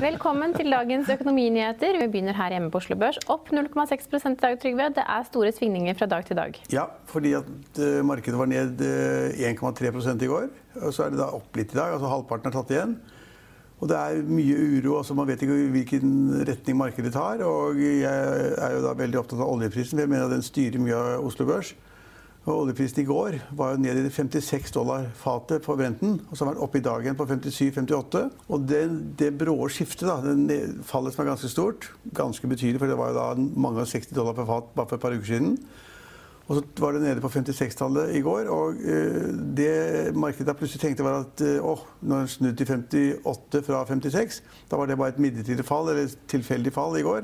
Velkommen til dagens økonominyheter. Vi begynner her hjemme på Oslo Børs. Opp 0,6 i dag, Trygve. Det er store svingninger fra dag til dag. Ja, fordi at eh, markedet var ned eh, 1,3 i går. Og så er det da opp litt i dag. altså Halvparten er tatt igjen. Og det er mye uro. altså Man vet ikke hvilken retning markedet tar. Og jeg er jo da veldig opptatt av oljeprisen, jeg mener at den styrer mye av Oslo Børs. Oljeprisen i går var jo ned i 56 dollar fatet på Brenten. Og så var den oppe i dag igjen på 57-58. Og det, det brå skiftet, da, det fallet som er ganske stort, ganske betydelig, for det var jo da mange og 60 dollar per fat bare for et par uker siden. Og så var det nede på 56-tallet i går. Og eh, det markedet plutselig tenkte, var at eh, åh, når den snudde til 58 fra 56, da var det bare et midlertidig fall, eller et tilfeldig fall i går.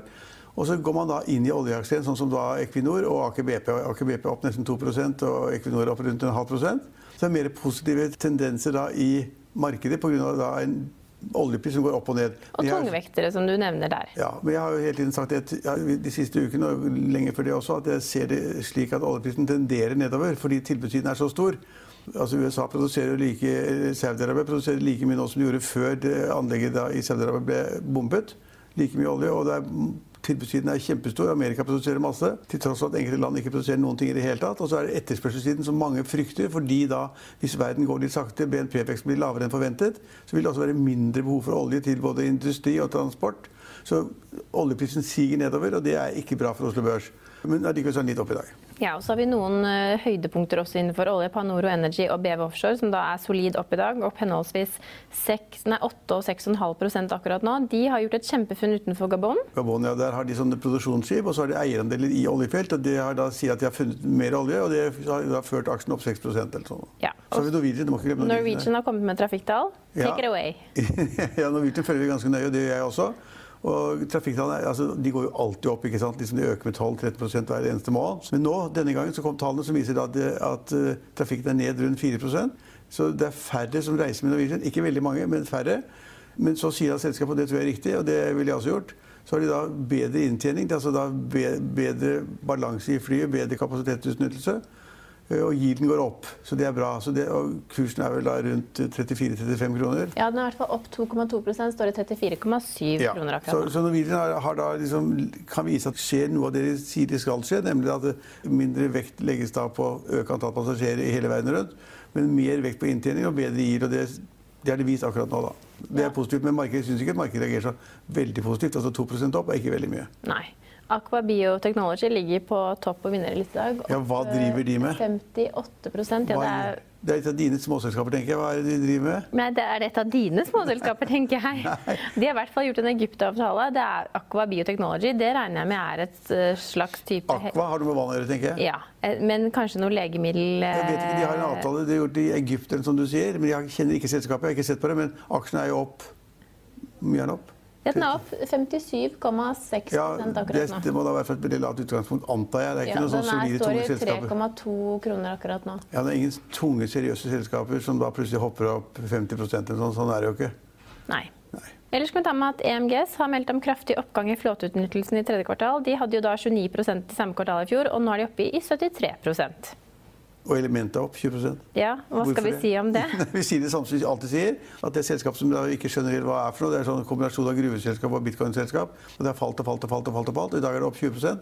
Og så går man da inn i oljeaksjen, sånn som da Equinor og Aker BP. Aker BP opp nesten 2 og Equinor opp rundt en halv prosent. Så det er mer positive tendenser da i markedet pga. en oljepris som går opp og ned. Og tungvektere, som du nevner der. ja, men jeg har jo hele tiden sagt at ja, de siste ukene og lenge før det også, at jeg ser det slik at oljeprisen tenderer nedover fordi tilbudssiden er så stor. Altså USA produserer jo like, Saudi-Arabia produserer like mye nå som de gjorde før anlegget i Saudi-Arabia ble bombet. Like mye olje. og det er, Tilbudssiden er kjempestor. Amerika produserer masse. Til tross for at enkelte land ikke produserer noen ting i det hele tatt. Og så er det etterspørselssiden som mange frykter. fordi da, hvis verden går litt sakte, BNP-veksten blir lavere enn forventet, så vil det også være mindre behov for olje til både industri og transport. Så oljeprisen siger nedover, og det er ikke bra for Oslo Børs. Men allikevel er den litt opp i dag. Ja, og så har vi noen uh, høydepunkter også innenfor olje. Panoro Energy og BV Offshore, som da er solid opp i dag. Opp henholdsvis 6, nei, 8 og 6,5% akkurat nå. De har gjort et kjempefunn utenfor Gabon. Gabon, ja, Der har de sånne produksjonsskip, og så har de eierandeler i oljefelt. og De har da sier at de har funnet mer olje, og det har da ført aksjen opp 6 eller sånn. Ja. Så har vi Norwegian. Du må ikke glemme Norwegian har kommet med trafikktall. Ja. Take it away. ja, Norwegian følger vi ganske nøye, og det gjør jeg også. Og trafikktallene altså, de går jo alltid opp. ikke sant? Liksom de øker med 12-13% hver eneste måned. Men nå, denne gangen så kom tallene som viser at, at uh, trafikken er ned rundt 4% Så det er færre som reiser med Norwegian. Ikke veldig mange, men færre. Men så sier da selskapet, og det tror jeg er riktig, og det ville jeg også gjort, så har de da bedre inntjening. Altså da bedre balanse i flyet, bedre kapasitetsutnyttelse. Eh, Og yielden går opp, så det er bra. Så det, og kursen er vel da rundt 34-35 kroner. Ja, den er i hvert fall opp 2,2% står det 34,7 Ja, kroner akkurat Så, så Norwegian har, har da liksom, kan vise at det skjer noe av det de sier det skal skje, nemlig at mindre vekt legges da på å øke antall passasjerer i hele verden rundt, men mer vekt på inntjening og bedre yield. og det, det er det vist akkurat nå. da. Det er positivt, Men markedet syns ikke at markedet reagerer så veldig positivt. altså 2% opp er ikke veldig mye. Nei. Aqua Biotechnology ligger på topp og vinnerliste i dag. Ja, hva driver de med? 58 ja, det er det er et av dine småselskaper, tenker jeg. Hva er det de driver med? Nei, det er et av dine småselskaper, tenker jeg. De har i hvert fall gjort en Egypt-avtale. Det er Aqua Biotechnology. Det regner jeg med er et eh, slags type Aqua har noe med vann å gjøre, tenker jeg. Ja, eh, men kanskje noe legemiddel Jeg vet ikke, De har en eh, avtale de har gjort i Egypt, som du sier, men jeg kjenner ikke selskapet. Jeg har ikke sett på det, men aksjen er jo opp. Mye er den opp? Ja, den er opp 57,6 Ja, akkurat nå. det må da være fra et veldig lavt utgangspunkt, antar jeg. Det er ikke Ja, noen sånn den selskaper. Den står tunge i 3,2 kroner akkurat nå. Ja, det er ingen tunge, seriøse selskaper som da plutselig hopper opp 50 eller sånn. Sånn er det jo ikke. Nei. Nei. Ellers kan vi ta med at EMGS har meldt om kraftig oppgang i flåteutnyttelsen i tredje kvartal. De hadde jo da 29 i samme kvartal i fjor, og nå er de oppe i 73 Og Elementa opp 20 Ja, Hva skal Hvorfor vi det? si om det? Vi sier det samme som vi alltid sier. At det er selskap som ikke skjønner hva er for noe. Det er sånn kombinasjon av gruveselskap og bitcoin-selskap. Og det har falt og falt og falt. Og falt og falt. Og i dag er det opp 20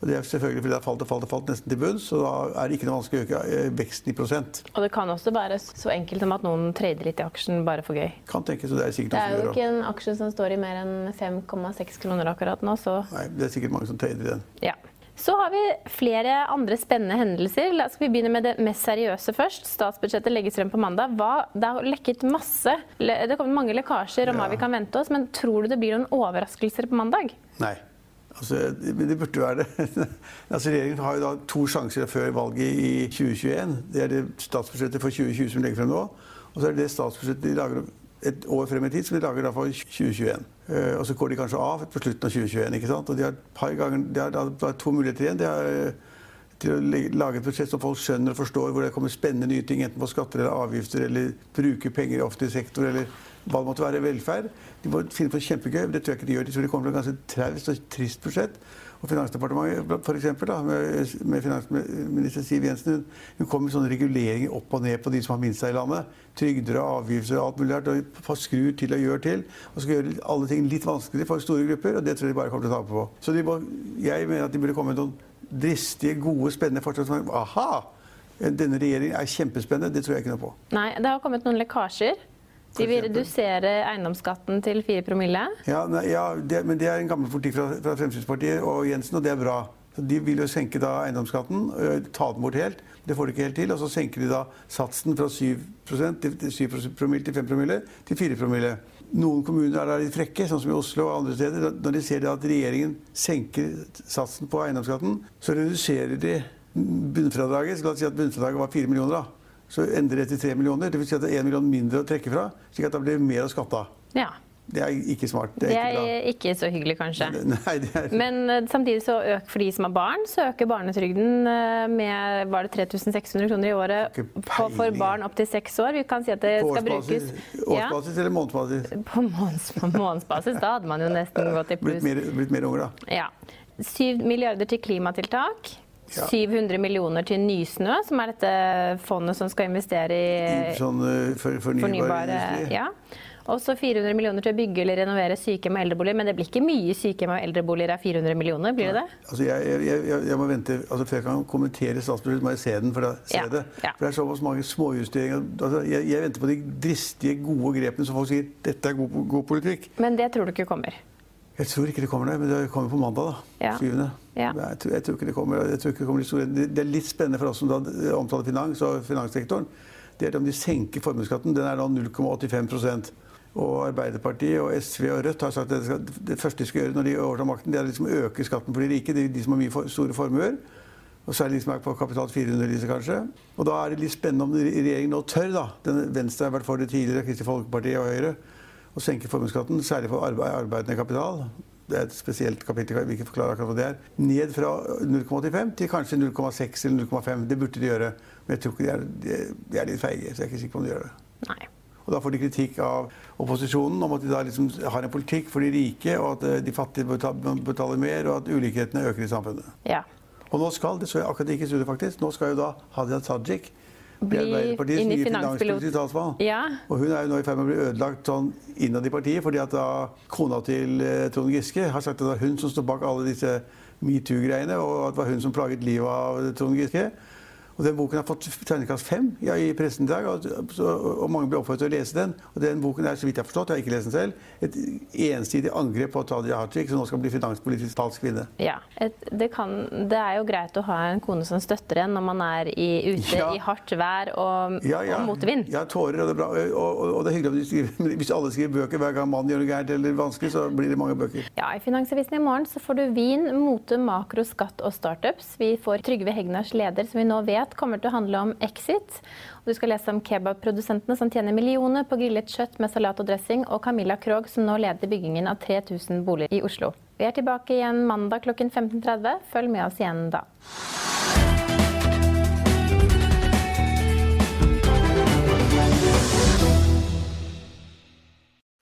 Og det er selvfølgelig fordi det har falt og falt og falt nesten til bunns. Så da er det ikke noe vanskelig å øke eh, veksten i prosent. Og det kan også være så enkelt som at noen trader litt i aksjen bare for gøy. Kan tenkes, og det er sikkert noen som gjør Det er jo ikke en aksje som står i mer enn 5,6 kroner akkurat nå, så Nei, det er sikkert mange som trader i den. ja. Så har vi flere andre spennende hendelser. La vi begynne med det mest seriøse først. Statsbudsjettet legges frem på mandag. Hva, det har lekket masse. Det kommer mange lekkasjer om hva vi kan vente oss, men tror du det blir noen overraskelser på mandag? Nei. Altså, det burde være det. altså, regjeringen har jo da to sjanser før valget i 2021. Det er det statsbudsjettet for 2020 som legger frem nå. Og så er det det statsbudsjettet de lager et år frem i tid, som de lager da for 2021. Eh, og så går de kanskje av på slutten av 2021. ikke sant? Og de har ganger, de har, de har to muligheter igjen. De har eh, til å lage et budsjett som folk skjønner og forstår, hvor det kommer spennende nye ting, enten på skatter eller avgifter, eller bruke penger i offentlig sektor, eller hva det måtte være, velferd. De må finne på kjempegøy, det tror jeg ikke de gjør. De tror de kommer til et ganske traust og trist budsjett. Og Finansdepartementet, for eksempel, da, med, finansminister Siv Jensen, hun, hun kom med sånne reguleringer opp og ned på de som har minst her i landet. Trygder og avgifter og alt mulig rart. og Skrur til og gjør til. Og skal gjøre alle ting litt vanskeligere for store grupper, og det tror jeg de bare kommer til å tape på. Så må, jeg mener at de burde komme med noen dristige, gode, spennende forslag som Aha! Denne regjeringen er kjempespennende. Det tror jeg ikke noe på. Nei, det har kommet noen lekkasjer. De vil redusere eiendomsskatten til 4 promille. Ja, nei, ja det, men det er en gammel politikk fra, fra Fremskrittspartiet og Jensen, og det er bra. Så de vil jo senke da eiendomsskatten, ta den bort helt. Det får de ikke helt til. Og så senker de da satsen fra 7, til, til 7 promille til 5 promille til 4 promille. Noen kommuner er litt frekke, sånn som i Oslo og andre steder. Når de ser at regjeringen senker satsen på eiendomsskatten, så reduserer de bunnfradraget. La oss si at bunnfradraget var 4 millioner. da. Så endrer det til 3 millioner. Det vil si at det er 1 million mindre å trekke fra. slik at da blir det mer å skatte av. Ja. Det er ikke smart. Det ikke bra. er ikke så hyggelig, kanskje. Nei, det er Men eh, samtidig så øker for de som har barn, så øker barnetrygden eh, med var det 3600 kroner i året for, barn opp til seks år. Vi kan si at det på skal brukes årsbasis, årsbasis eller månedsbasis? På månedsbasis. Da hadde man jo nesten gått i Blitt pluss. mer, blitt mer unger, da. Ja. 7 milliarder til klimatiltak. Ja. 700 millioner til Nysnø, som er dette fondet som skal investere i Sånn uh, for, fornybare, fornybare ja. Og så 400 millioner til å bygge eller renovere sykehjem og eldreboliger. Men det blir ikke mye sykehjem og eldreboliger av 400 millioner, blir det det? Altså jeg, jeg, jeg, jeg må vente, altså Før jeg kan kommentere statsbudsjettet, må jeg se den. For, da, se Ja, det. ja. for det er såpass mange småjusteringer. Altså jeg, venter på de dristige, gode grepene som folk sier dette er god, god politikk. Men det tror du ikke kommer? Jeg tror ikke det kommer, det, men det kommer på mandag. da, Ja. 7. Ja. Jeg, tror, jeg tror ikke det kommer. Jeg tror ikke det, kommer de store. Det er litt spennende for oss som da omtaler finans og finanssektoren. Det er om de senker formuesskatten. Den er da 0,85 og Arbeiderpartiet og SV og Rødt har sagt at det, skal, det første de skal gjøre når de overtar makten, det er liksom å øke skatten for de rike, de, de som har mye for, store formuer. Og særlig de som er på kapital 400 lyset, kanskje. Og da er det litt spennende om regjeringen nå tør, da. Den, Venstre har vært for det tidligere, Kristelig Folkeparti og Høyre, å senke formuesskatten, særlig for arbeid, arbeidende kapital. Det er et spesielt kapittel, vi ikke forklare akkurat hva det er. Ned fra 0,85 til kanskje 0,6 eller 0,5. Det burde de gjøre. Men jeg tror ikke de er, de er litt feige, så jeg er ikke sikker på om de gjør det. Og da får de kritikk av opposisjonen om at de da liksom har en politikk for de rike, og at eh, de fattige betaler, mer, og at ulikhetene øker i samfunnet. Ja. Og nå skal, det så jeg akkurat ikke i studiet faktisk, nå skal jo da Hadia Tajik Bli inn i finanspilot. Ja. Og hun er jo nå i ferd med å bli ødelagt sånn innad i partiet, fordi at da kona til eh, Trond Giske har sagt at det var hun som står bak alle disse metoo-greiene, og at det var hun som plaget livet av Trond Giske. Og den boken har fått terningkast fem ja, i pressen i dag, og, og mange blir oppfordret til å lese den. Og den boken er, så vidt jeg har forstått, jeg har ikke lest den selv, et ensidig angrep på Tadia Hajik, som nå skal bli finanspolitisk talskvinne. ja. Et, det, kan, det er jo greit å ha en kone som støtter en når man er i, ute Ja. i hardt vær og, Ja, ja. og motvind. Ja, tårer, og det er bra. Og, og, det er hyggelig om de skriver, men hvis alle skriver bøker hver gang mannen gjør noe gærent eller vanskelig, så blir det mange bøker. Ja, I Finansavisen i morgen så får du vin, mote, makro, skatt og startups. Vi får Trygve Hegnars leder, som vi nå vet kommer til å handle om exit. Og du skal lese om kebabprodusentene som tjener millioner på grillet kjøtt med salat og dressing, og Camilla Krogh, som nå leder byggingen av 3000 boliger i Oslo. Vi er tilbake igjen mandag klokken 15.30. Følg med oss igjen da.